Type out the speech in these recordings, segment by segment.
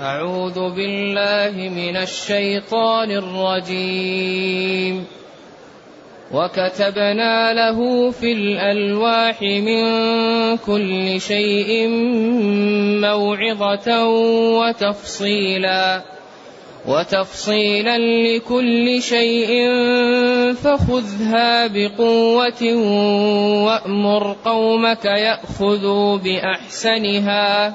أعوذ بالله من الشيطان الرجيم. وكتبنا له في الألواح من كل شيء موعظة وتفصيلا. وتفصيلا لكل شيء فخذها بقوة وأمر قومك يأخذوا بأحسنها.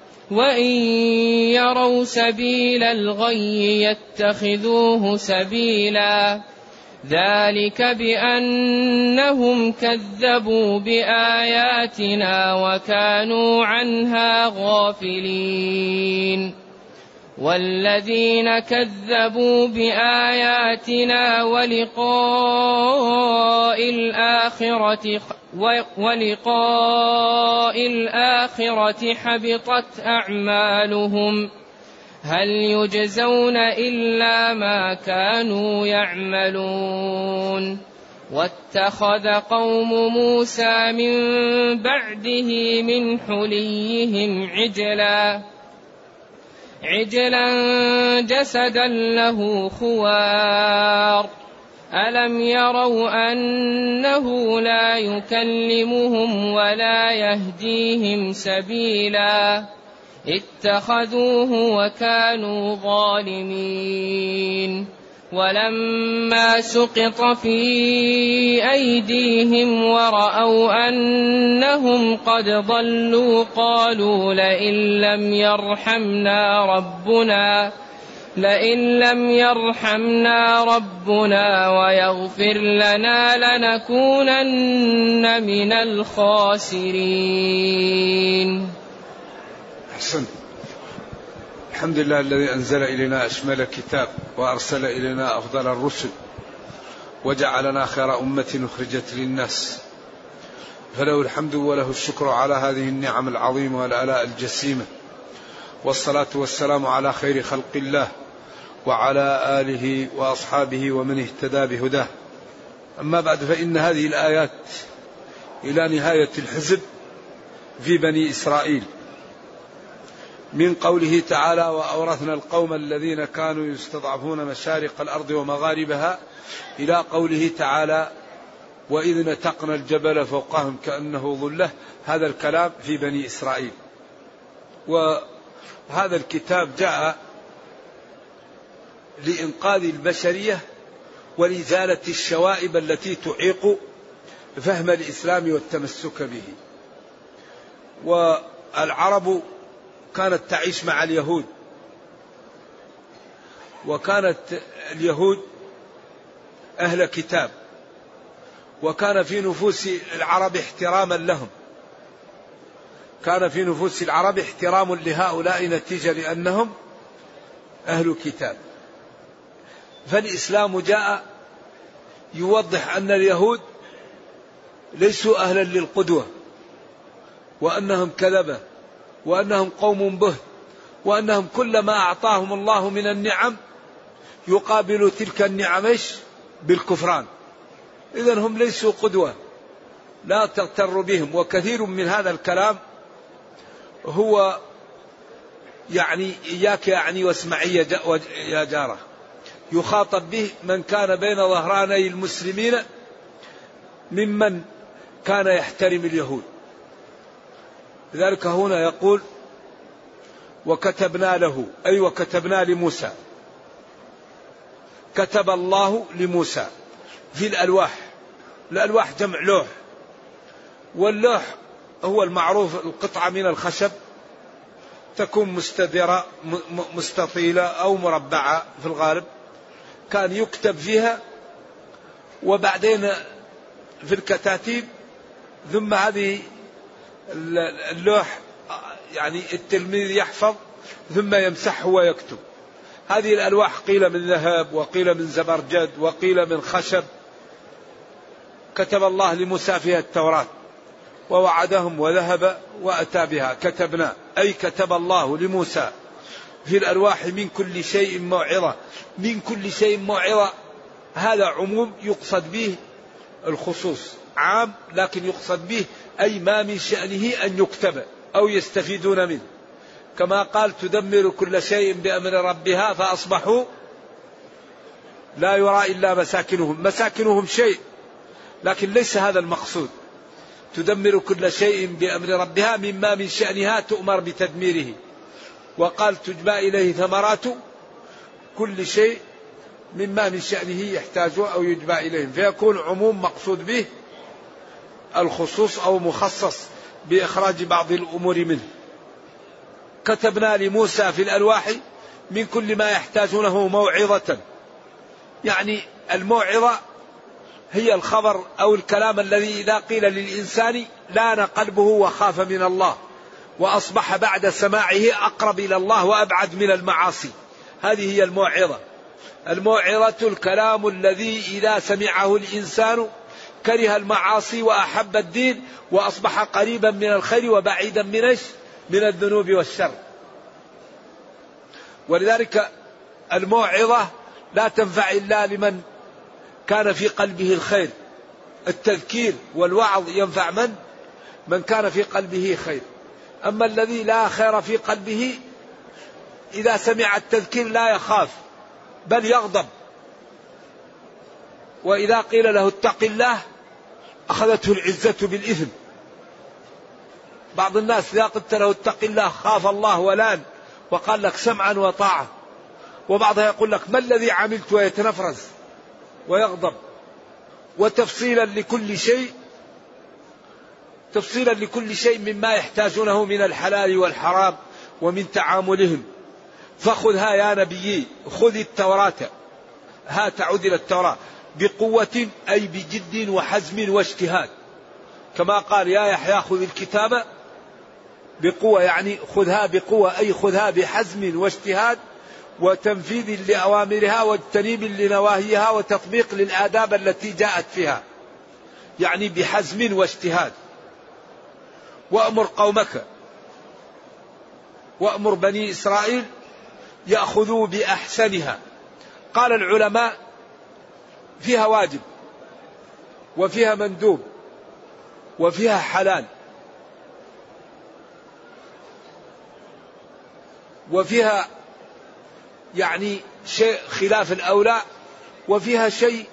وإن يروا سبيل الغي يتخذوه سبيلا ذلك بأنهم كذبوا بآياتنا وكانوا عنها غافلين والذين كذبوا بآياتنا ولقاء الآخرة ولقاء الآخرة حبطت أعمالهم هل يجزون إلا ما كانوا يعملون واتخذ قوم موسى من بعده من حليهم عجلا عجلا جسدا له خوار ألم يروا أنه لا يكلمهم ولا يهديهم سبيلا اتخذوه وكانوا ظالمين ولما سقط في أيديهم ورأوا أنهم قد ضلوا قالوا لئن لم يرحمنا ربنا لئن لم يرحمنا ربنا ويغفر لنا لنكونن من الخاسرين. أحسنت. الحمد لله الذي أنزل إلينا أشمل كتاب وأرسل إلينا أفضل الرسل وجعلنا خير أمة أخرجت للناس. فله الحمد وله الشكر على هذه النعم العظيمة والآلاء الجسيمة والصلاة والسلام على خير خلق الله. وعلى آله وأصحابه ومن اهتدى بهداه. أما بعد فإن هذه الآيات إلى نهاية الحزب في بني إسرائيل. من قوله تعالى وأورثنا القوم الذين كانوا يستضعفون مشارق الأرض ومغاربها إلى قوله تعالى وإذ نتقنا الجبل فوقهم كأنه ظلة هذا الكلام في بني إسرائيل. وهذا الكتاب جاء لإنقاذ البشرية ولإزالة الشوائب التي تعيق فهم الإسلام والتمسك به. والعرب كانت تعيش مع اليهود. وكانت اليهود أهل كتاب. وكان في نفوس العرب احتراما لهم. كان في نفوس العرب احترام لهؤلاء نتيجة لأنهم أهل كتاب. فالإسلام جاء يوضح أن اليهود ليسوا أهلا للقدوة وأنهم كذبة وأنهم قوم به وأنهم كلما أعطاهم الله من النعم يقابل تلك النعم بالكفران. إذا هم ليسوا قدوة. لا تغتر بهم وكثير من هذا الكلام هو يعني إياك يعني واسمعي يا جارة. يخاطب به من كان بين ظهراني المسلمين ممن كان يحترم اليهود. لذلك هنا يقول وكتبنا له أي وكتبنا لموسى. كتب الله لموسى في الألواح. الألواح جمع لوح. واللوح هو المعروف القطعة من الخشب تكون مستدرة مستطيلة أو مربعة في الغالب. كان يكتب فيها وبعدين في الكتاتيب ثم هذه اللوح يعني التلميذ يحفظ ثم يمسحه ويكتب. هذه الألواح قيل من ذهب وقيل من زبرجد وقيل من خشب. كتب الله لموسى فيها التوراة ووعدهم وذهب وأتى بها. كتبنا أي كتب الله لموسى. في الألواح من كل شيء موعظة من كل شيء موعظة. هذا عموم يقصد به الخصوص عام لكن يقصد به أي ما من شأنه أن يكتب أو يستفيدون منه. كما قال تدمر كل شيء بأمر ربها فأصبحوا لا يرى إلا مساكنهم. مساكنهم شيء لكن ليس هذا المقصود. تدمر كل شيء بأمر ربها مما من شأنها تؤمر بتدميره. وقال تجبى إليه ثمرات كل شيء مما من شأنه يحتاج أو يجبى إليهم. فيكون عموم مقصود به الخصوص أو مخصص بإخراج بعض الأمور منه. كتبنا لموسى في الألواح من كل ما يحتاجونه موعظة. يعني الموعظة هي الخبر أو الكلام الذي إذا قيل للإنسان لأن قلبه وخاف من الله. وأصبح بعد سماعه أقرب إلى الله وأبعد من المعاصي. هذه هي الموعظة. الموعظة الكلام الذي إذا سمعه الإنسان كره المعاصي وأحب الدين وأصبح قريبا من الخير وبعيدا من من الذنوب والشر. ولذلك الموعظة لا تنفع إلا لمن كان في قلبه الخير. التذكير والوعظ ينفع من؟ من كان في قلبه خير. أما الذي لا خير في قلبه إذا سمع التذكير لا يخاف بل يغضب. وإذا قيل له اتق الله أخذته العزة بالإثم. بعض الناس إذا قلت له اتق الله خاف الله ولان وقال لك سمعا وطاعة. وبعضها يقول لك ما الذي عملت ويتنفرز ويغضب. وتفصيلا لكل شيء تفصيلا لكل شيء مما يحتاجونه من الحلال والحرام ومن تعاملهم. فخذها يا نبيي خذ التوراة. ها تعود إلى التوراة. بقوة أي بجد وحزم واجتهاد. كما قال يا يحيى خذ الكتاب. بقوة يعني خذها بقوة أي خذها بحزم واجتهاد وتنفيذ لأوامرها واجتنيب لنواهيها وتطبيق للآداب التي جاءت فيها. يعني بحزم واجتهاد. وأمر قومك. وأمر بني إسرائيل يأخذوا بأحسنها. قال العلماء فيها واجب وفيها مندوب وفيها حلال وفيها يعني شيء خلاف الأولى وفيها شيء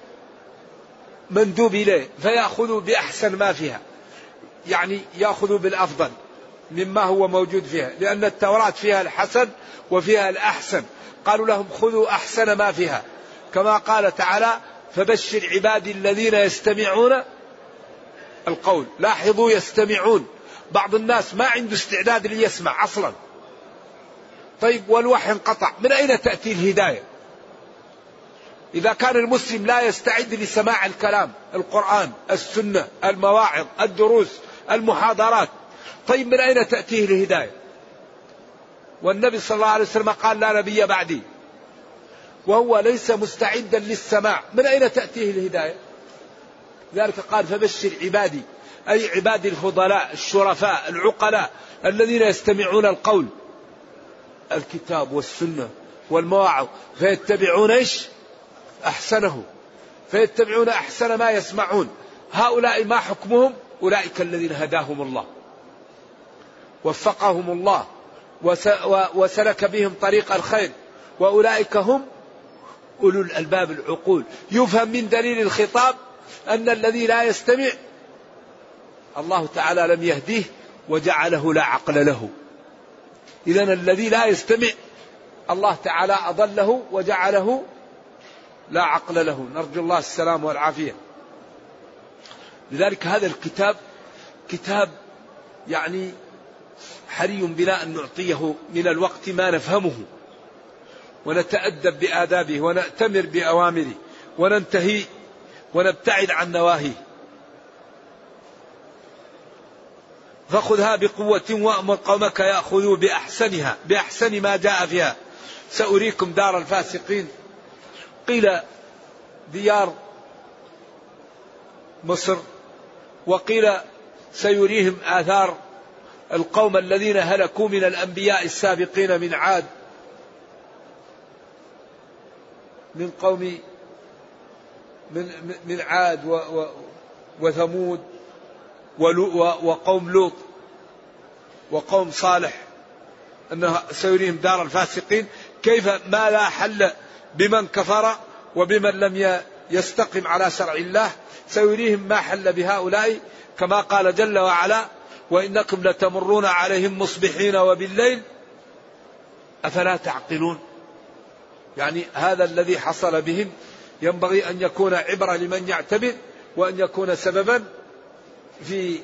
مندوب إليه فيأخذوا بأحسن ما فيها. يعني يأخذوا بالأفضل مما هو موجود فيها لأن التوراة فيها الحسن وفيها الأحسن. قالوا لهم خذوا أحسن ما فيها. كما قال تعالى فبشر عبادي الذين يستمعون القول. لاحظوا يستمعون. بعض الناس ما عنده استعداد ليسمع أصلا. طيب والوحي انقطع. من أين تأتي الهداية؟ إذا كان المسلم لا يستعد لسماع الكلام القرآن السنة المواعظ الدروس المحاضرات. طيب من أين تأتيه الهداية؟ والنبي صلى الله عليه وسلم قال لا نبي بعدي. وهو ليس مستعدا للسماع. من أين تأتيه الهداية؟ ذلك قال فبشر عبادي أي عبادي الفضلاء الشرفاء العقلاء الذين يستمعون القول. الكتاب والسنة والمواعظ. فيتبعون إيش؟ أحسنه. فيتبعون أحسن ما يسمعون. هؤلاء ما حكمهم؟ أولئك الذين هداهم الله وفقهم الله وسلك بهم طريق الخير وأولئك هم أولو الألباب العقول. يفهم من دليل الخطاب أن الذي لا يستمع الله تعالى لم يهديه وجعله لا عقل له. إذا الذي لا يستمع الله تعالى أضله وجعله لا عقل له. نرجو الله السلام والعافية. لذلك هذا الكتاب كتاب يعني حري بنا أن نعطيه من الوقت ما نفهمه. ونتأدب بآدابه ونأتمر بأوامره وننتهي ونبتعد عن نواهيه. فخذها بقوة وأمر قومك يأخذوا بأحسنها بأحسن ما جاء فيها. سأريكم دار الفاسقين. قيل ديار مصر وقيل سيريهم آثار القوم الذين هلكوا من الأنبياء السابقين من عاد. من قوم من من عاد وثمود وقوم لوط وقوم صالح. انه سيريهم دار الفاسقين. كيف ما لا حل بمن كفر وبمن لم يستقم على شرع الله سيريهم ما حل بهؤلاء. كما قال جل وعلا وإنكم لتمرون عليهم مصبحين وبالليل. أفلا تعقلون؟ يعني هذا الذي حصل بهم ينبغي أن يكون عبرة لمن يعتبر وأن يكون سببا في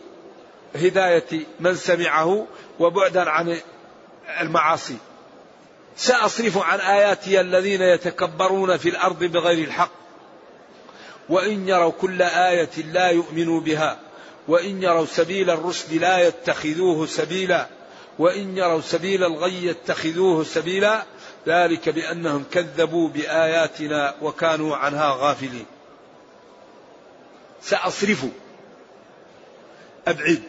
هداية من سمعه وبعدا عن المعاصي. سأصرف عن آياتي الذين يتكبرون في الأرض بغير الحق. وإن يروا كل آية لا يؤمنوا بها وإن يروا سبيل الرشد لا يتخذوه سبيلا وإن يروا سبيل الغي يتخذوه سبيلا ذلك بأنهم كذبوا بآياتنا وكانوا عنها غافلين. ساصرف أبعد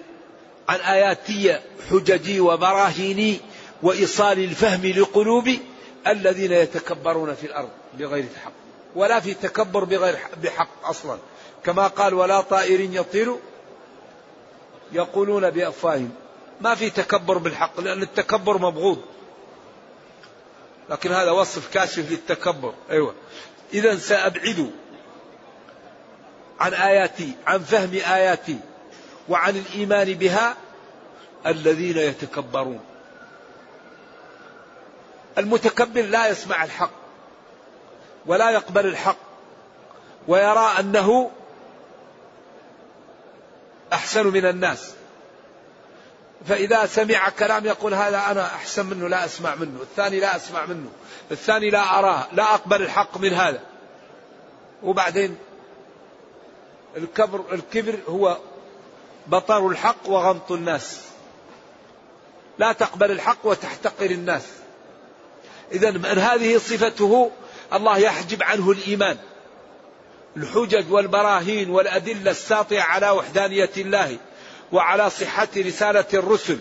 عن آياتي حججي وبراهيني وإيصال الفهم لقلوب الذين يتكبرون في الأرض بغير حق. ولا في تكبر بغير بحق أصلا. كما قال ولا طائر يطير يقولون بأفواههم. ما في تكبر بالحق لأن التكبر مبغوض. لكن هذا وصف كاشف للتكبر. أيوه. إذا سأبعد عن آياتي عن فهم آياتي وعن الإيمان بها الذين يتكبرون. المتكبر لا يسمع الحق. ولا يقبل الحق ويرى أنه أحسن من الناس. فإذا سمع كلام يقول هذا أنا أحسن منه لا أسمع منه. الثاني لا أسمع منه. الثاني لا أراه لا أقبل الحق من هذا. وبعدين الكبر الكبر هو بطر الحق وغمط الناس. لا تقبل الحق وتحتقر الناس. إذا من هذه صفته الله يحجب عنه الإيمان. الحجج والبراهين والأدلة الساطعة على وحدانية الله وعلى صحة رسالة الرسل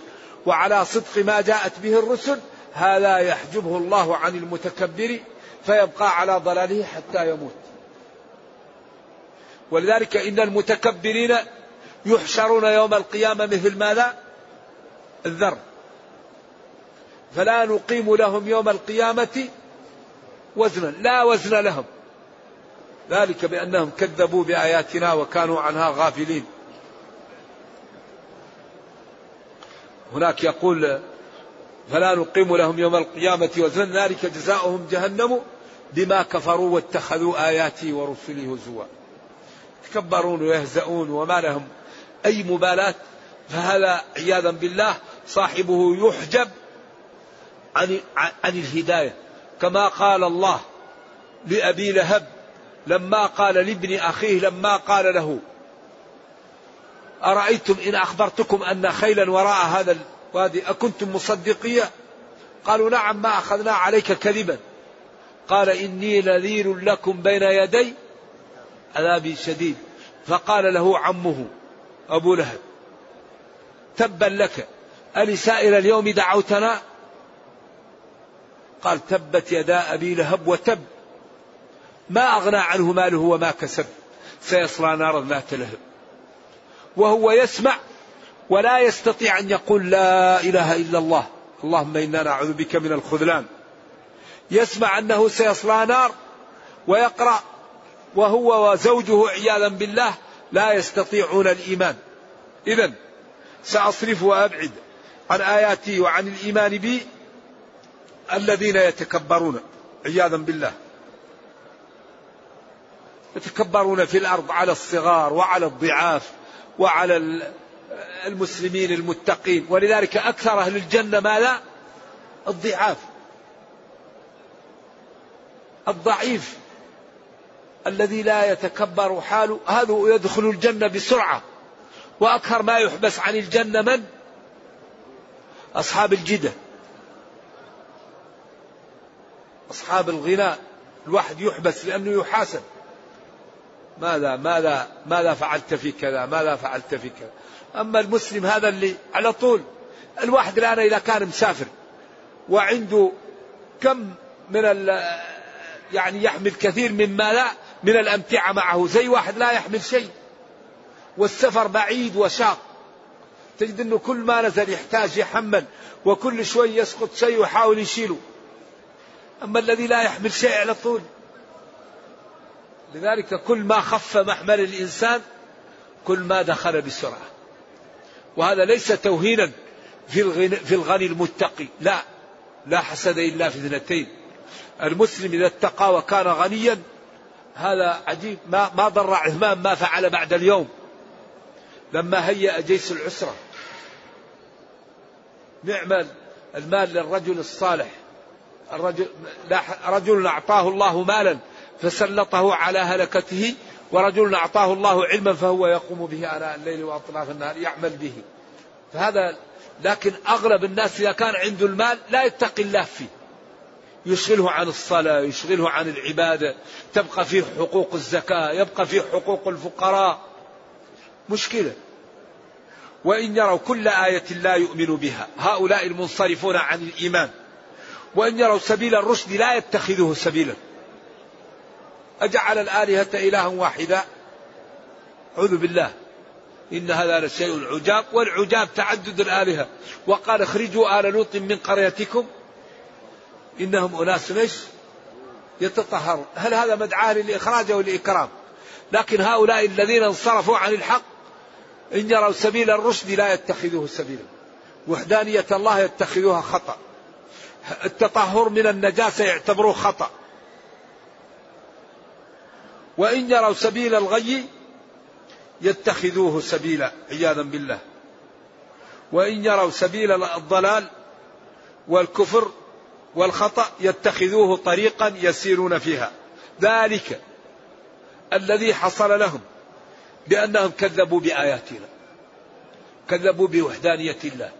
وعلى صدق ما جاءت به الرسل هذا يحجبه الله عن المتكبر فيبقى على ضلاله حتى يموت. ولذلك إن المتكبرين يحشرون يوم القيامة مثل ماذا؟ الذر. فلا نقيم لهم يوم القيامة وزنا لا وزن لهم. ذلك بأنهم كذبوا بآياتنا وكانوا عنها غافلين. هناك يقول فلا نقيم لهم يوم القيامة وزنا ذلك جزاؤهم جهنم بما كفروا واتخذوا آياتي ورسلي هزوا. يتكبرون ويهزؤون وما لهم أي مبالاة فهذا عياذا بالله صاحبه يحجب عن عن الهداية؟ كما قال الله لأبي لهب لما قال لابن أخيه لما قال له أرأيتم إن أخبرتكم أن خيلا وراء هذا الوادي أكنتم مصدقية؟ قالوا نعم ما أخذنا عليك كذبا. قال إني نذير لكم بين يدي عذاب شديد. فقال له عمه أبو لهب تبا لك ألسائر اليوم دعوتنا؟ قال تبت يدا أبي لهب وتب. ما أغنى عنه ماله وما كسب. سيصلى نارا ذات لهب. وهو يسمع ولا يستطيع أن يقول لا إله إلا الله. اللهم إنا نعوذ بك من الخذلان. يسمع أنه سيصلى نار ويقرأ وهو وزوجه عياذا بالله لا يستطيعون الإيمان. إذا سأصرف وأبعد عن آياتي وعن الإيمان بي الذين يتكبرون عياذا بالله. يتكبرون في الأرض على الصغار وعلى الضعاف وعلى المسلمين المتقين. ولذلك أكثر أهل الجنة ماذا؟ الضعاف. الضعيف الذي لا يتكبر حاله هذا يدخل الجنة بسرعة. وأكثر ما يحبس عن الجنة من؟ أصحاب الجدة. أصحاب الغناء الواحد يحبس لأنه يحاسب. ماذا ماذا ماذا فعلت في كذا ماذا فعلت في كذا. أما المسلم هذا اللي على طول الواحد الآن إذا كان مسافر وعنده كم من يعني يحمل كثير مما لا من الأمتعة معه. زي واحد لا يحمل شيء. والسفر بعيد وشاق. تجد أنه كل ما نزل يحتاج يحمل وكل شوي يسقط شيء ويحاول يشيله. أما الذي لا يحمل شيء على طول لذلك كل ما خف محمل الإنسان كل ما دخل بسرعة. وهذا ليس توهينا في الغني, في الغني المتقي. لا. لا حسد إلا في اثنتين. المسلم إذا اتقى وكان غنيا هذا عجيب. ما ما ضر عثمان ما فعل بعد اليوم. لما هيأ جيش العسرة. نعم المال للرجل الصالح. الرجل رجل أعطاه الله مالا فسلطه على هلكته ورجل أعطاه الله علما فهو يقوم به آناء الليل وأطراف النهار يعمل به. فهذا لكن أغلب الناس إذا كان عنده المال لا يتقي الله فيه. يشغله عن الصلاة يشغله عن العبادة تبقى فيه حقوق الزكاة يبقى فيه حقوق الفقراء. مشكلة. وإن يروا كل آية لا يؤمنوا بها. هؤلاء المنصرفون عن الإيمان. وإن يروا سبيل الرشد لا يتخذوه سبيلا. أجعل الآلهة إلها واحدا. أعوذ بالله. إن هذا لشيء عجاب والعجاب تعدد الآلهة. وقال اخرجوا آل لوط من قريتكم. إنهم أناس إيش؟ يتطهرون. هل هذا مدعاة للإخراج أو الإكرام لكن هؤلاء الذين انصرفوا عن الحق إن يروا سبيل الرشد لا يتخذوه سبيلا. وحدانية الله يتخذوها خطأ. التطهر من النجاسة يعتبروه خطأ. وإن يروا سبيل الغي يتخذوه سبيلا عياذا بالله. وإن يروا سبيل الضلال والكفر والخطأ يتخذوه طريقا يسيرون فيها. ذلك الذي حصل لهم بأنهم كذبوا بآياتنا كذبوا بوحدانية الله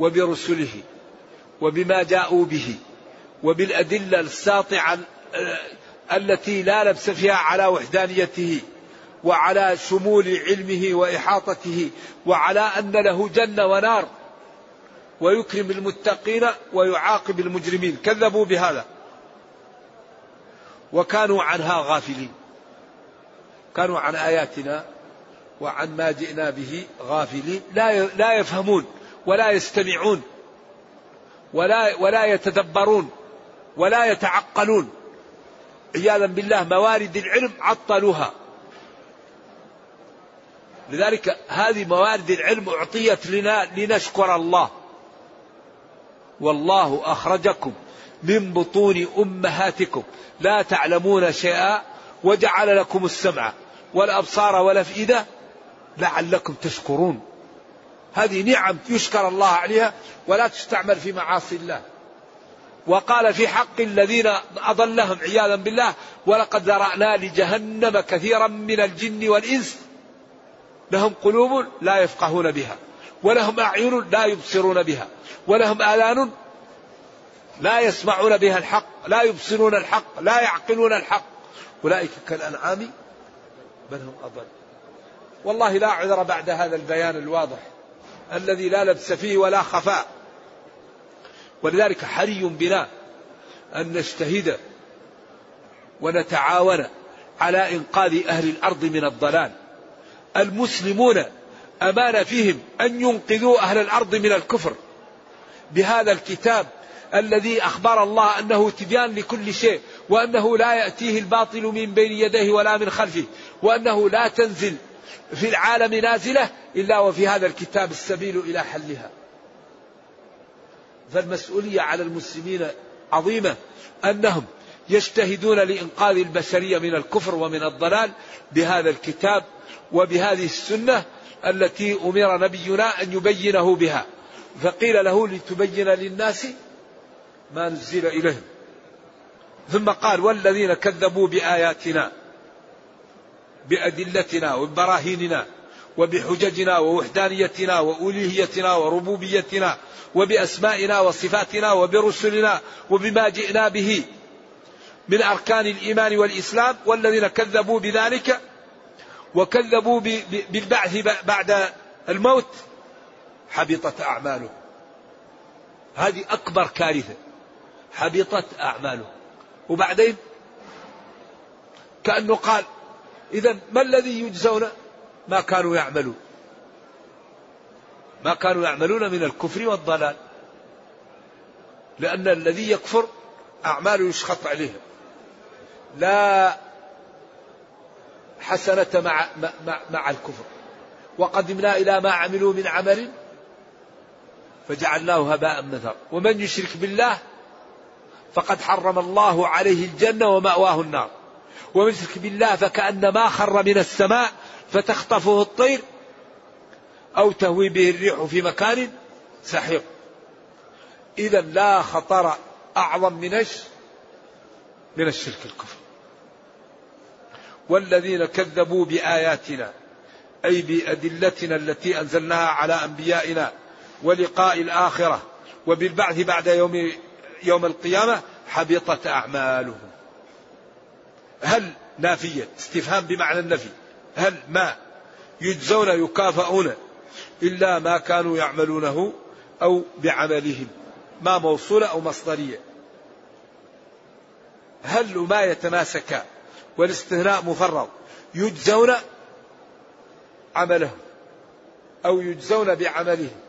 وبرسله. وبما جاءوا به وبالأدلة الساطعة التي لا لبس فيها على وحدانيته وعلى شمول علمه وإحاطته وعلى أن له جنة ونار ويكرم المتقين ويعاقب المجرمين. كذبوا بهذا. وكانوا عنها غافلين. كانوا عن آياتنا وعن ما جئنا به غافلين. لا لا يفهمون ولا يستمعون. ولا ولا يتدبرون ولا يتعقلون. عياذا بالله موارد العلم عطلوها. لذلك هذه موارد العلم أعطيت لنا لنشكر الله. والله أخرجكم من بطون أمهاتكم. لا تعلمون شيئا وجعل لكم السمع والأبصار والأفئدة لعلكم تشكرون. هذه نعم يشكر الله عليها ولا تستعمل في معاصي الله. وقال في حق الذين أضلهم عياذا بالله ولقد ذرأنا لجهنم كثيرا من الجن والإنس لهم قلوب لا يفقهون بها ولهم أعين لا يبصرون بها ولهم آذان لا يسمعون بها الحق لا يبصرون الحق لا يعقلون الحق. أولئك كالأنعام بل هم أضل. والله لا عذر بعد هذا البيان الواضح. الذي لا لبس فيه ولا خفاء ولذلك حري بنا أن نجتهد ونتعاون على إنقاذ أهل الأرض من الضلال. المسلمون أمان فيهم أن ينقذوا أهل الأرض من الكفر. بهذا الكتاب الذي أخبر الله أنه تبيان لكل شيء وأنه لا يأتيه الباطل من بين يديه ولا من خلفه وأنه لا تنزل في العالم نازلة إلا وفي هذا الكتاب السبيل إلى حلها. فالمسؤولية على المسلمين عظيمة أنهم يجتهدون لإنقاذ البشرية من الكفر ومن الضلال بهذا الكتاب وبهذه السنة التي أمر نبينا أن يبينه بها. فقيل له لتبين للناس ما نزل إليهم. ثم قال والذين كذبوا بآياتنا بأدلتنا وبراهيننا وبحججنا ووحدانيتنا وألوهيتنا وربوبيتنا وبأسمائنا وصفاتنا وبرسلنا وبما جئنا به من أركان الإيمان والإسلام والذين كذبوا بذلك وكذبوا بالبعث بعد الموت حبطت أعمالهم. هذه أكبر كارثة. حبطت أعمالهم. وبعدين كأنه قال إذا ما الذي يجزون؟ ما كانوا يعملون. ما كانوا يعملون من الكفر والضلال. لأن الذي يكفر أعماله يشخط عليه لا حسنة مع, مع, مع الكفر. وقدمنا إلى ما عملوا من عمل فجعلناه هباء منثرا ومن يشرك بالله فقد حرم الله عليه الجنة ومأواه النار. ومن يشرك بالله فكأن ما خر من السماء فتخطفه الطير أو تهوي به الريح في مكان سحيق. إذا لا خطر أعظم من من الشرك الكفر. والذين كذبوا بآياتنا أي بأدلتنا التي أنزلناها على أنبيائنا ولقاء الآخرة وبالبعث بعد يوم يوم القيامة حبطت أعمالهم. هل نافية؟ استفهام بمعنى النفي. هل ما يجزون يكافئون إلا ما كانوا يعملونه أو بعملهم ما موصولة أو مصدرية. هل ما يتماسك والاستثناء مفرغ يجزون عملهم أو يجزون بعملهم؟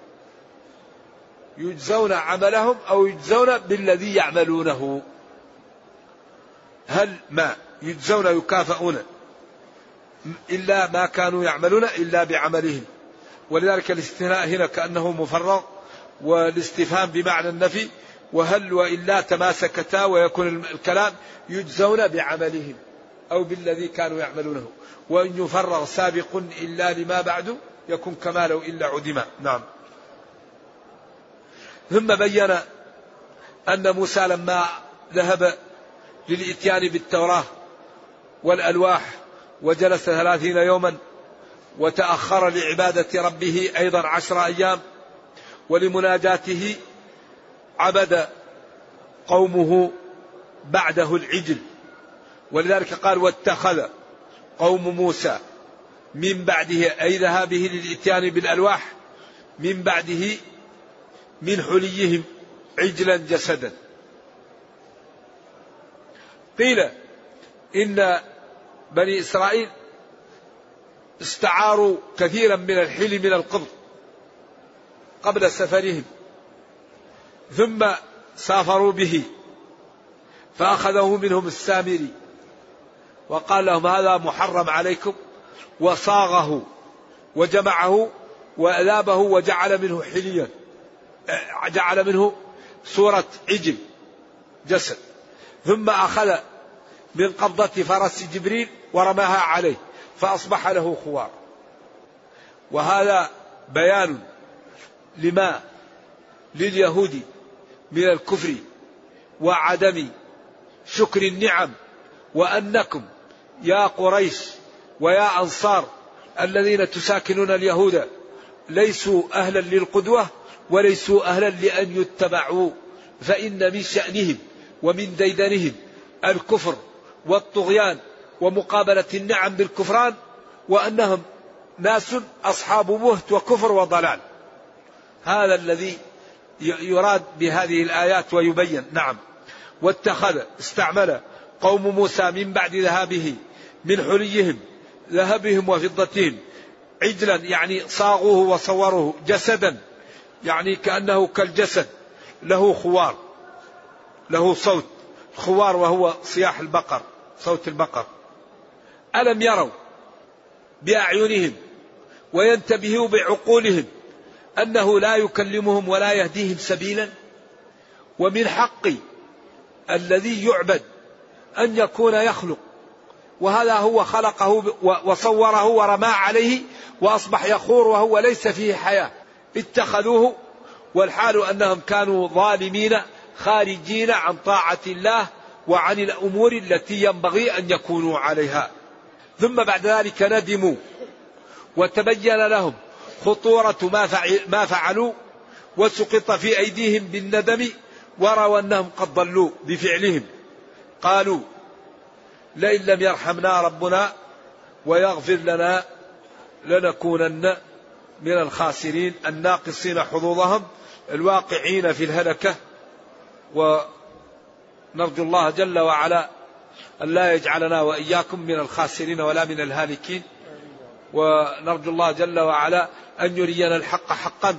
يجزون عملهم أو يجزون بالذي يعملونه؟ هل ما يجزون يكافئون إلا ما كانوا يعملون إلا بعملهم. ولذلك الاستثناء هنا كأنه مفرغ والاستفهام بمعنى النفي وهل وإلا تماسكتا ويكون الكلام يجزون بعملهم أو بالذي كانوا يعملونه. وإن يفرغ سابق إلا لما بعد يكون كما لو إلا عدما نعم. ثم بين أن موسى لما ذهب للإتيان بالتوراة والألواح وجلس ثلاثين يوما وتأخر لعبادة ربه أيضا عشر أيام ولمناجاته عبد قومه بعده العجل. ولذلك قال واتخذ قوم موسى من بعده أي ذهابه للإتيان بالألواح من بعده من حليهم عجلا جسدا. قيل إن بني إسرائيل استعاروا كثيرا من الحل من القبط قبل سفرهم ثم سافروا به فأخذه منهم السامري وقال لهم هذا محرم عليكم وصاغه وجمعه وأذابه وجعل منه حليا جعل منه صورة عجل جسد ثم أخذ من قبضة فرس جبريل ورماها عليه فأصبح له خوار. وهذا بيان لما لليهود من الكفر وعدم شكر النعم وأنكم يا قريش ويا أنصار الذين تساكنون اليهود ليسوا أهلا للقدوة وليسوا أهلا لأن يتبعوا فإن من شأنهم ومن ديدنهم الكفر والطغيان ومقابلة النعم بالكفران وأنهم ناس أصحاب مهت وكفر وضلال. هذا الذي يراد بهذه الآيات ويبين نعم. واتخذ استعمل قوم موسى من بعد ذهابه من حليهم ذهبهم وفضتهم عجلا يعني صاغوه وصوروه جسدا يعني كأنه كالجسد له خوار له صوت خوار وهو صياح البقر. صوت البقر. ألم يروا بأعينهم وينتبهوا بعقولهم أنه لا يكلمهم ولا يهديهم سبيلا؟ ومن حق الذي يعبد أن يكون يخلق وهذا هو خلقه وصوره ورمى عليه وأصبح يخور وهو ليس فيه حياة. اتخذوه والحال أنهم كانوا ظالمين خارجين عن طاعة الله وعن الأمور التي ينبغي أن يكونوا عليها. ثم بعد ذلك ندموا وتبين لهم خطورة ما فعلوا وسقط في أيديهم بالندم وروا أنهم قد ضلوا بفعلهم. قالوا لئن لم يرحمنا ربنا ويغفر لنا لنكونن من الخاسرين الناقصين حظوظهم الواقعين في الهلكة ونرجو الله جل وعلا أن لا يجعلنا وإياكم من الخاسرين ولا من الهالكين. ونرجو الله جل وعلا أن يرينا الحق حقا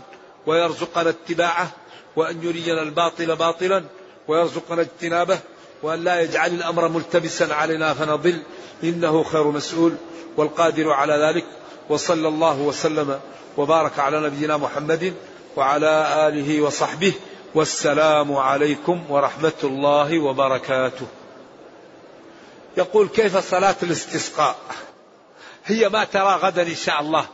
ويرزقنا اتباعه وأن يرينا الباطل باطلا ويرزقنا اجتنابه وأن لا يجعل الأمر ملتبسا علينا فنضل. إنه خير مسؤول والقادر على ذلك. وصلى الله وسلم وبارك على نبينا محمد وعلى آله وصحبه والسلام عليكم ورحمة الله وبركاته. يقول كيف صلاة الاستسقاء؟ هي ما ترى غدا إن شاء الله.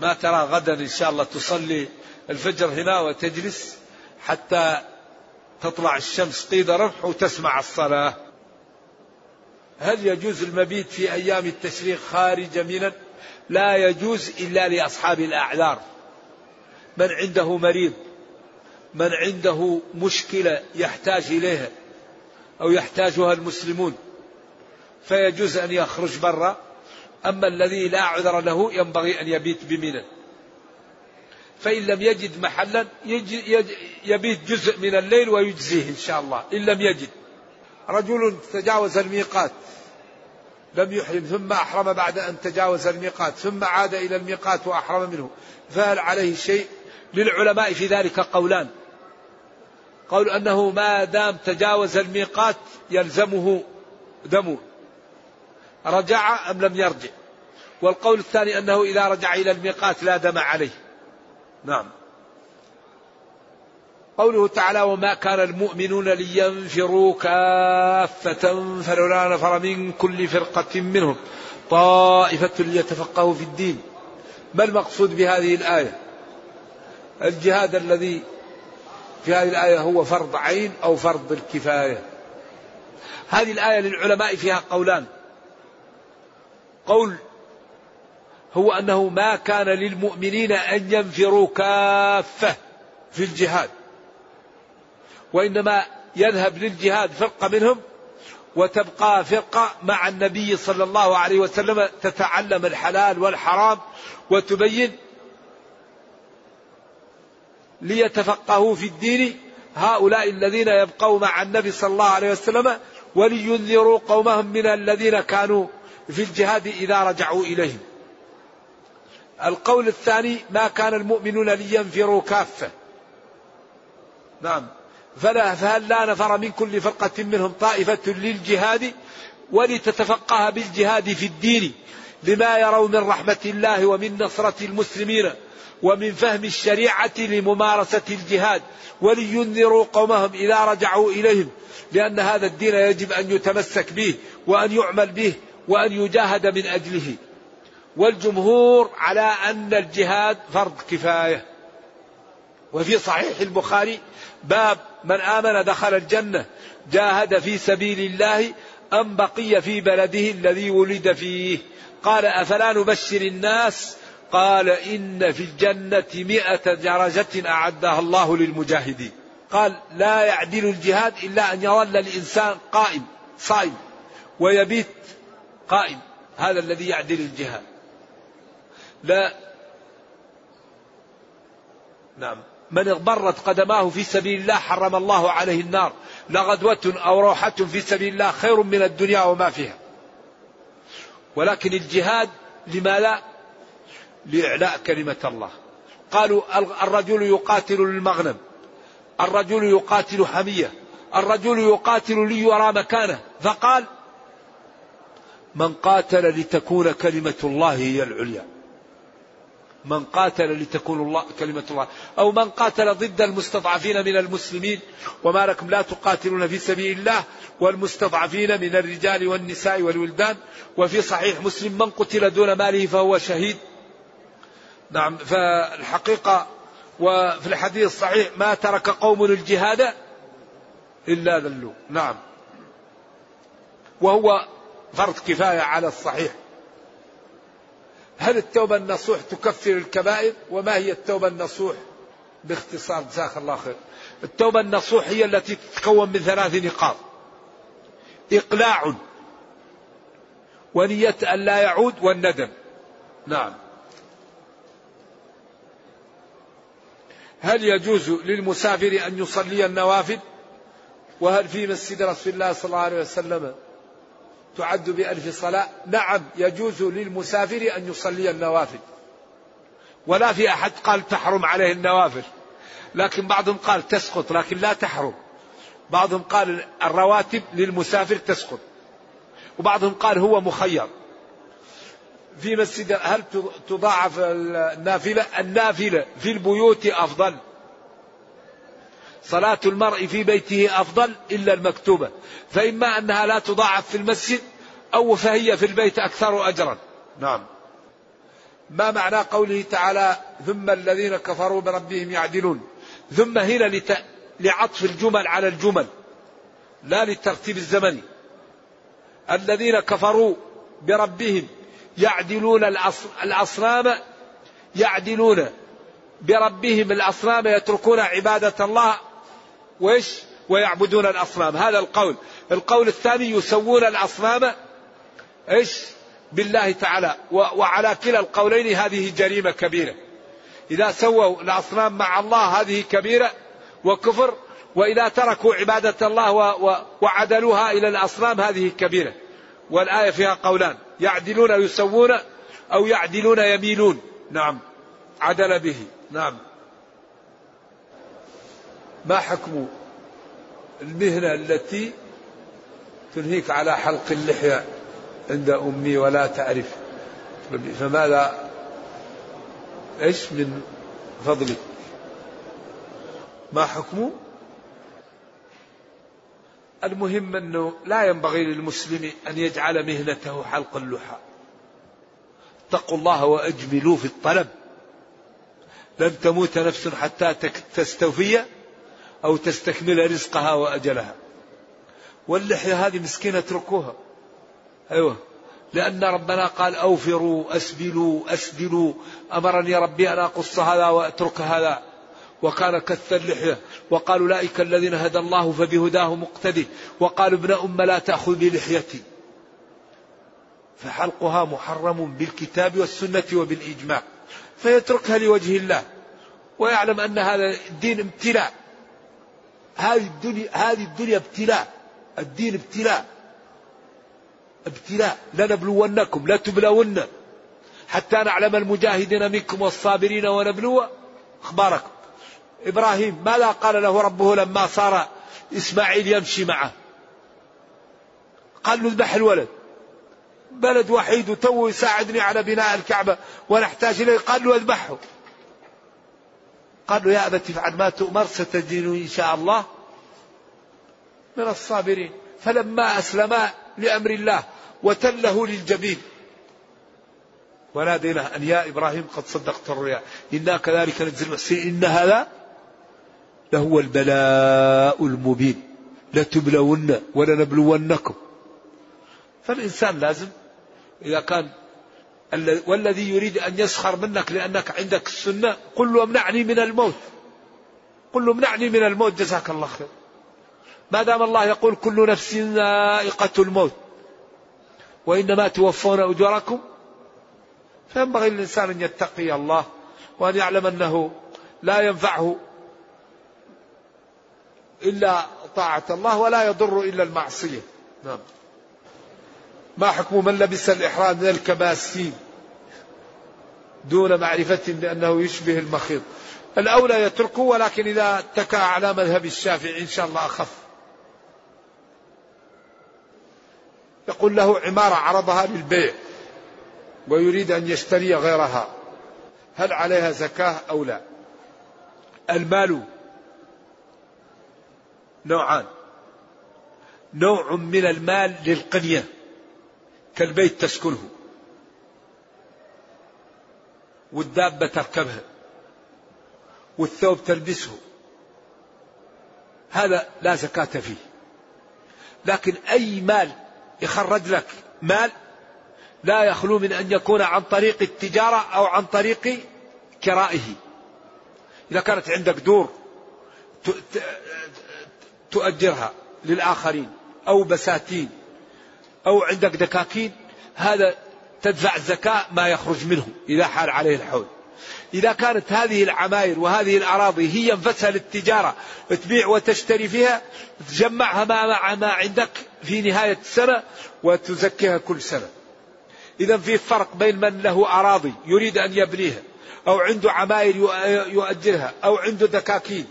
ما ترى غدا إن شاء الله. تصلي الفجر هنا وتجلس حتى تطلع الشمس قيد رمح وتسمع الصلاة. هل يجوز المبيت في أيام التشريق خارج منى؟ لا يجوز إلا لأصحاب الأعذار. من عنده مريض من عنده مشكلة يحتاج إليها أو يحتاجها المسلمون فيجوز أن يخرج برا أما الذي لا عذر له ينبغي أن يبيت بمنى. فإن لم يجد محلا يبيت جزء من الليل ويجزيه إن شاء الله إن لم يجد. رجل تجاوز الميقات لم يحرم ثم أحرم بعد أن تجاوز الميقات ثم عاد إلى الميقات وأحرم منه. فهل عليه شيء؟ للعلماء في ذلك قولان. قول أنه ما دام تجاوز الميقات يلزمه دمه. رجع أم لم يرجع؟ والقول الثاني أنه إذا رجع إلى الميقات لا دم عليه. نعم. قوله تعالى وما كان المؤمنون لينفروا كافة فلولا نفر من كل فرقة منهم. طائفة ليتفقهوا في الدين. ما المقصود بهذه الآية؟ الجهاد الذي في هذه الآية هو فرض عين أو فرض الكفاية. هذه الآية للعلماء فيها قولان. قول هو أنه ما كان للمؤمنين أن ينفروا كافة في الجهاد وإنما يذهب للجهاد فرقة منهم وتبقى فرقة مع النبي صلى الله عليه وسلم تتعلم الحلال والحرام وتبين ليتفقهوا في الدين. هؤلاء الذين يبقوا مع النبي صلى الله عليه وسلم ولينذروا قومهم من الذين كانوا في الجهاد إذا رجعوا إليهم. القول الثاني ما كان المؤمنون لينفروا كافة. نعم. فلا فهل لا نفر من كل فرقة منهم طائفة للجهاد ولتتفقه بالجهاد في الدين لما يروا من رحمة الله ومن نصرة المسلمين؟ ومن فهم الشريعة لممارسة الجهاد ولينذروا قومهم إذا رجعوا إليهم لأن هذا الدين يجب أن يتمسك به وأن يعمل به وأن يجاهد من أجله. والجمهور على أن الجهاد فرض كفاية. وفي صحيح البخاري باب من آمن دخل الجنة جاهد في سبيل الله أم بقي في بلده الذي ولد فيه. قال أفلا نبشر الناس قال إن في الجنة مئة درجة أعدها الله للمجاهدين. قال لا يعدل الجهاد إلا أن يظل الإنسان قائم صائم ويبيت قائم. هذا الذي يعدل الجهاد. لا. نعم. من اغبرت قدماه في سبيل الله حرم الله عليه النار. لغدوة أو روحة في سبيل الله خير من الدنيا وما فيها. ولكن الجهاد لماذا لإعلاء كلمة الله. قالوا الرجل يقاتل للمغنم الرجل يقاتل حمية الرجل يقاتل ليرى مكانه. فقال من قاتل لتكون كلمة الله هي العليا. من قاتل لتكون الله كلمة الله. أو من قاتل ضد المستضعفين من المسلمين وما لكم لا تقاتلون في سبيل الله والمستضعفين من الرجال والنساء والولدان. وفي صحيح مسلم من قتل دون ماله فهو شهيد. نعم فالحقيقة وفي الحديث الصحيح ما ترك قوم الجهاد إلا ذلوا. نعم. وهو فرض كفاية على الصحيح. هل التوبة النصوح تكفر الكبائر؟ وما هي التوبة النصوح؟ باختصار جزاك الله خير. التوبة النصوح هي التي تتكون من ثلاث نقاط. إقلاع ونية أن لا يعود والندم. نعم. هل يجوز للمسافر أن يصلي النوافل؟ وهل في مسجد رسول الله صلى الله عليه وسلم تعد بألف صلاة؟ نعم يجوز للمسافر أن يصلي النوافل. ولا في أحد قال تحرم عليه النوافل. لكن بعضهم قال تسقط لكن لا تحرم. بعضهم قال الرواتب للمسافر تسقط. وبعضهم قال هو مخير. في مسجد هل تضاعف النافلة؟ النافلة في البيوت أفضل. صلاة المرء في بيته أفضل إلا المكتوبة. فإما أنها لا تضاعف في المسجد أو فهي في البيت أكثر أجرا. نعم. ما معنى قوله تعالى ثم الذين كفروا بربهم يعدلون ثم هنا لت... لعطف الجمل على الجمل لا للترتيب الزمني. الذين كفروا بربهم يعدلون الأصنام يعدلون بربهم الأصنام يتركون عبادة الله وإيش؟ ويعبدون الأصنام. هذا القول. القول الثاني يسوون الأصنام إيش؟ بالله تعالى. وعلى كلا القولين هذه جريمة كبيرة. إذا سووا الأصنام مع الله هذه كبيرة وكفر. وإذا تركوا عبادة الله وعدلوها إلى الأصنام هذه كبيرة. والآية فيها قولان يعدلون يسوون أو يعدلون يميلون. نعم. عدل به. نعم. ما حكم المهنة التي تنهيك على حلق اللحية عند أمي ولا تعرف؟ فماذا؟ إيش من فضلك؟ ما حكمه المهم أنه لا ينبغي للمسلم أن يجعل مهنته حلق اللحى. اتقوا الله وأجملوا في الطلب. لن تموت نفس حتى تستوفي أو تستكمل رزقها وأجلها. واللحية هذه مسكينة اتركوها. أيوه. لأن ربنا قال أوفروا أسبلوا أسدلوا. أمرني ربي أن أقص هذا وأترك هذا. وكان كث اللحية وقال أولئك الذين هدى الله فبهداه مقتدي وقالوا ابن أم لا تأخذ بلحيتي. فحلقها محرم بالكتاب والسنة وبالإجماع فيتركها لوجه الله ويعلم أن هذا الدين ابتلاء. هذه الدنيا هذه الدنيا ابتلاء الدين ابتلاء ابتلاء. لنبلونكم لا تبلون حتى نعلم المجاهدين منكم والصابرين ونبلو أخباركم. إبراهيم ماذا قال له ربه لما صار إسماعيل يمشي معه؟ قال له اذبح الولد. بلد وحيد وتو يساعدني على بناء الكعبة ونحتاج إليه. قال له اذبحه. قال له يا أبت افعل ما تؤمر ستجدني إن شاء الله من الصابرين. فلما أسلما لأمر الله وتله للجبين. وناديناه أن يا إبراهيم قد صدقت الرؤيا إنا كذلك نجزي المحسنين. إن هذا لهو البلاء المبين. لتبلون ولنبلونكم فالإنسان لازم إذا كان والذي يريد أن يسخر منك لأنك عندك السنة قل له امنعني من الموت. قل له امنعني من الموت جزاك الله خير. ما دام الله يقول كل نفس ذائقة الموت وإنما توفون أجوركم فينبغي للإنسان أن يتقي الله وأن يعلم أنه لا ينفعه إلا طاعة الله ولا يضر إلا المعصية. نعم. ما حكم من لبس الإحرام من الكباسين دون معرفة بأنه يشبه المخيط؟ الأولى يتركه ولكن إذا اتكى على مذهب الشافعي إن شاء الله أخف. يقول له عمارة عرضها للبيع ويريد أن يشتري غيرها. هل عليها زكاة أو لا؟ المال نوعان. نوع من المال للقنية كالبيت تسكنه. والدابة تركبها. والثوب تلبسه. هذا لا زكاة فيه. لكن أي مال يخرج لك مال لا يخلو من أن يكون عن طريق التجارة أو عن طريق كرائه. إذا كانت عندك دور تؤجرها للآخرين أو بساتين أو عندك دكاكين هذا تدفع الزكاة ما يخرج منه إذا حال عليه الحول. إذا كانت هذه العماير وهذه الأراضي هي انفسها للتجارة تبيع وتشتري فيها تجمعها مع ما عندك في نهاية السنة وتزكيها كل سنة. إذا في فرق بين من له أراضي يريد أن يبنيها أو عنده عماير يؤجرها أو عنده دكاكين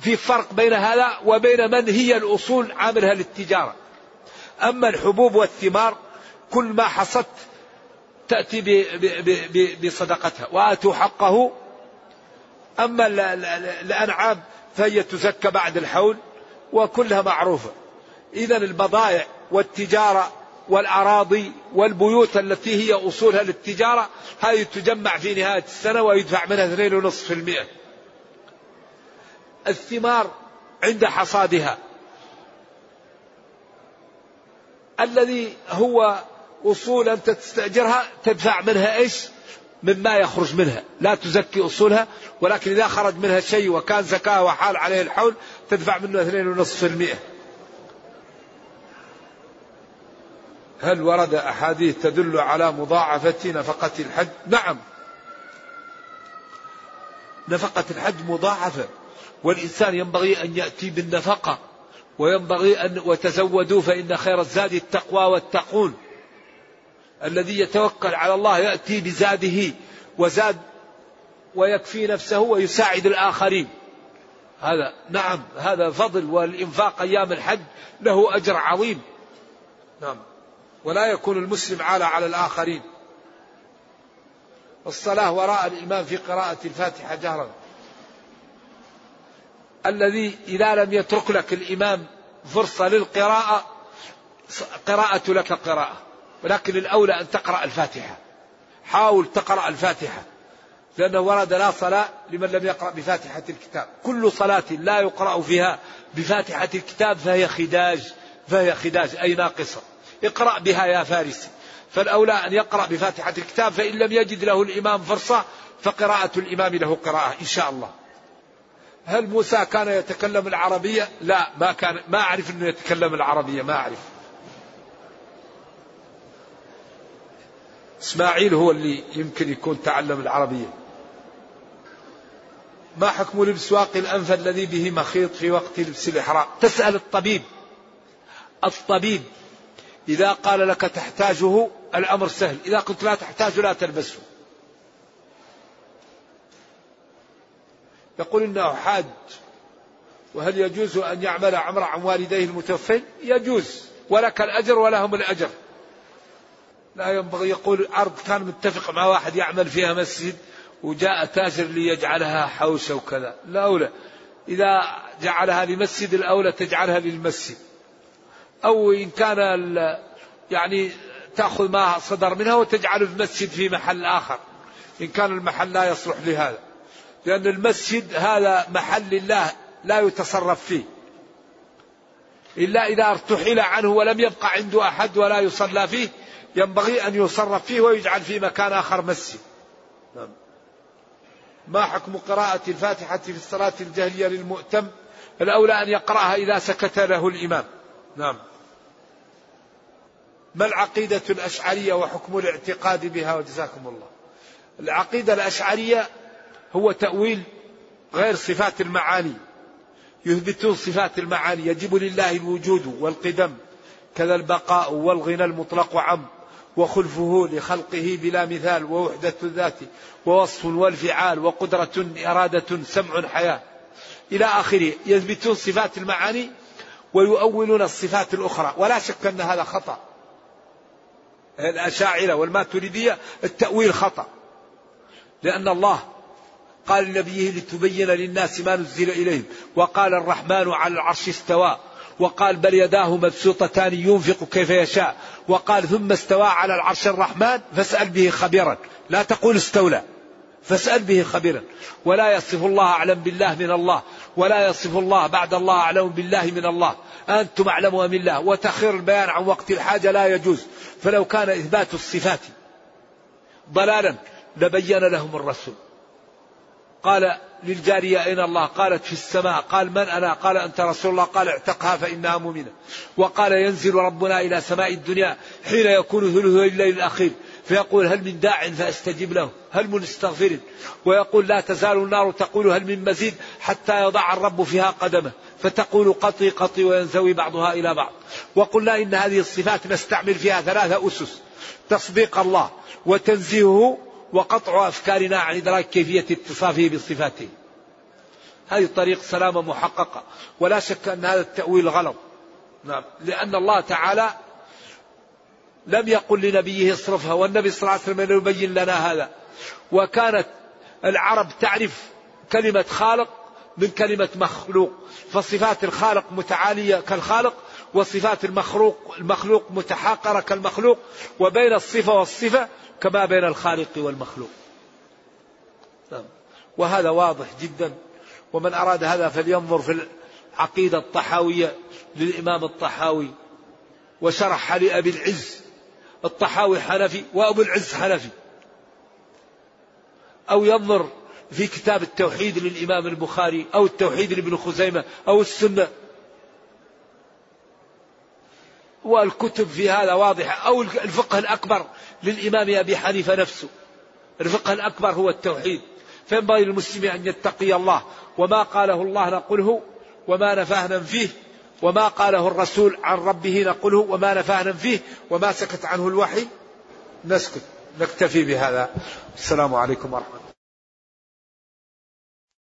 في فرق بين هذا وبين من هي الأصول عاملها للتجارة. أما الحبوب والثمار كل ما حصدت تأتي بصدقتها. وآتوا حقه. أما الأنعام فهي تزكى بعد الحول وكلها معروفة. إذا البضائع والتجارة والأراضي والبيوت التي هي أصولها للتجارة هذه تجمع في نهاية السنة ويدفع منها 2.5% الثمار عند حصادها. الذي هو أصول أنت تستأجرها تدفع منها إيش؟ مما يخرج منها. لا تزكي أصولها ولكن إذا خرج منها شيء وكان زكاة وحال عليه الحول تدفع منه 2.5% هل ورد أحاديث تدل على مضاعفة نفقة الحج؟ نعم. نفقة الحج مضاعفة. والإنسان ينبغي أن يأتي بالنفقة وينبغي أن وتزودوا فإن خير الزاد التقوى والتقون. الذي يتوكل على الله يأتي بزاده وزاد ويكفي نفسه ويساعد الآخرين. هذا نعم هذا فضل والإنفاق أيام الحج له أجر عظيم. نعم. ولا يكون المسلم عالة على الآخرين. الصلاة وراء الإمام في قراءة الفاتحة جهرا. الذي إذا لم يترك لك الإمام فرصة للقراءة قراءة لك قراءة. ولكن الأولى أن تقرأ الفاتحة. حاول تقرأ الفاتحة. لأنه ورد لا صلاة لمن لم يقرأ بفاتحة الكتاب. كل صلاة لا يقرأ فيها بفاتحة الكتاب فهي خداج فهي خداج أي ناقصة. اقرأ بها يا فارسي. فالأولى أن يقرأ بفاتحة الكتاب فإن لم يجد له الإمام فرصة فقراءة الإمام له قراءة إن شاء الله. هل موسى كان يتكلم العربية؟ لا ما كان ما أعرف أنه يتكلم العربية ما أعرف. إسماعيل هو اللي يمكن يكون تعلم العربية. ما حكم لبس واقي الأنف الذي به مخيط في وقت لبس الإحرام؟ تسأل الطبيب. الطبيب. إذا قال لك تحتاجه الأمر سهل. إذا قلت لا تحتاجه لا تلبسه. يقول إنه حاج وهل يجوز أن يعمل عمر عن والديه المتوفين؟ يجوز ولك الأجر ولهم الأجر. لا ينبغي يقول عرض كان متفق مع واحد يعمل فيها مسجد وجاء تاجر ليجعلها حوشة وكذا لا أولى. إذا جعلها لمسجد الأولى تجعلها للمسجد. أو إن كان يعني تأخذ ما صدر منها وتجعله في مسجد في محل آخر. إن كان المحل لا يصلح لهذا. لأن المسجد هذا محل الله لا يتصرف فيه. إلا إذا ارتحل عنه ولم يبقى عنده أحد ولا يصلى فيه ينبغي أن يصرف فيه ويجعل في مكان آخر مسجد. نعم. ما حكم قراءة الفاتحة في الصلاة الجهرية للمؤتم؟ الأولى أن يقرأها إذا سكت له الإمام. نعم. ما العقيدة الأشعرية وحكم الاعتقاد بها؟ وجزاكم الله. العقيدة الأشعرية هو تأويل غير صفات المعاني. يثبتون صفات المعاني. يجب لله الوجود والقدم. كذا البقاء والغنى المطلق عم. وخلفه لخلقه بلا مثال. ووحدة الذات. ووصف والفعال. وقدرة إرادة سمع حياة. إلى آخره. يثبتون صفات المعاني ويؤولون الصفات الأخرى. ولا شك أن هذا خطأ. الأشاعرة والماتريدية التأويل خطأ. لأن الله قال لنبيه لتبين للناس ما نزل إليهم. وقال الرحمن على العرش استوى. وقال بل يداه مبسوطتان ينفق كيف يشاء. وقال ثم استوى على العرش الرحمن فاسأل به خبيرا. لا تقول استولى. فاسأل به خبيرا. ولا يصف الله أعلم بالله من الله. ولا يصف الله بعد الله أعلم بالله من الله. أنتم أعلم من الله. وتأخير البيان عن وقت الحاجة لا يجوز. فلو كان إثبات الصفات ضلالا لبين لهم الرسول. قال للجارية أين الله؟ قالت في السماء. قال من أنا؟ قال أنت رسول الله. قال اعتقها فإنها مؤمنة. وقال ينزل ربنا إلى سماء الدنيا حين يكون ثلث الليل الأخير. فيقول هل من داع فأستجب له؟ هل من استغفر ويقول لا تزال النار تقول هل من مزيد حتى يضع الرب فيها قدمه. فتقول قطي قطي وينزوي بعضها إلى بعض. وقلنا إن هذه الصفات نستعمل فيها ثلاثة أسس. تصديق الله وتنزيهه وقطع أفكارنا عن إدراك كيفية اتصافه بصفاته هذه طريق سلامة محققة ولا شك أن هذا التأويل غلط. نعم. لأن الله تعالى لم يقل لنبيه اصرفها والنبي صلى الله عليه وسلم يبين لنا هذا. وكانت العرب تعرف كلمة خالق من كلمة مخلوق فصفات الخالق متعالية كالخالق وصفات المخلوق المخلوق متحاقرة كالمخلوق وبين الصفة والصفة كما بين الخالق والمخلوق. نعم. وهذا واضح جدا. ومن أراد هذا فلينظر في العقيدة الطحاوية للإمام الطحاوي وشرح لأبي العز الطحاوي حنفي وأبو العز حنفي. أو ينظر في كتاب التوحيد للإمام البخاري أو التوحيد لابن خزيمة أو السنة. والكتب في هذا واضحة. أو الفقه الأكبر للإمام أبي حنيفة نفسه. الفقه الأكبر هو التوحيد. فينبغي للمسلم أن يتقي الله. وما قاله الله نقله وما نفاه ننفيه. وما قاله الرسول عن ربه نقله وما نفاه ننفيه. وما سكت عنه الوحي نسكت. نكتفي بهذا. السلام عليكم ورحمة الله.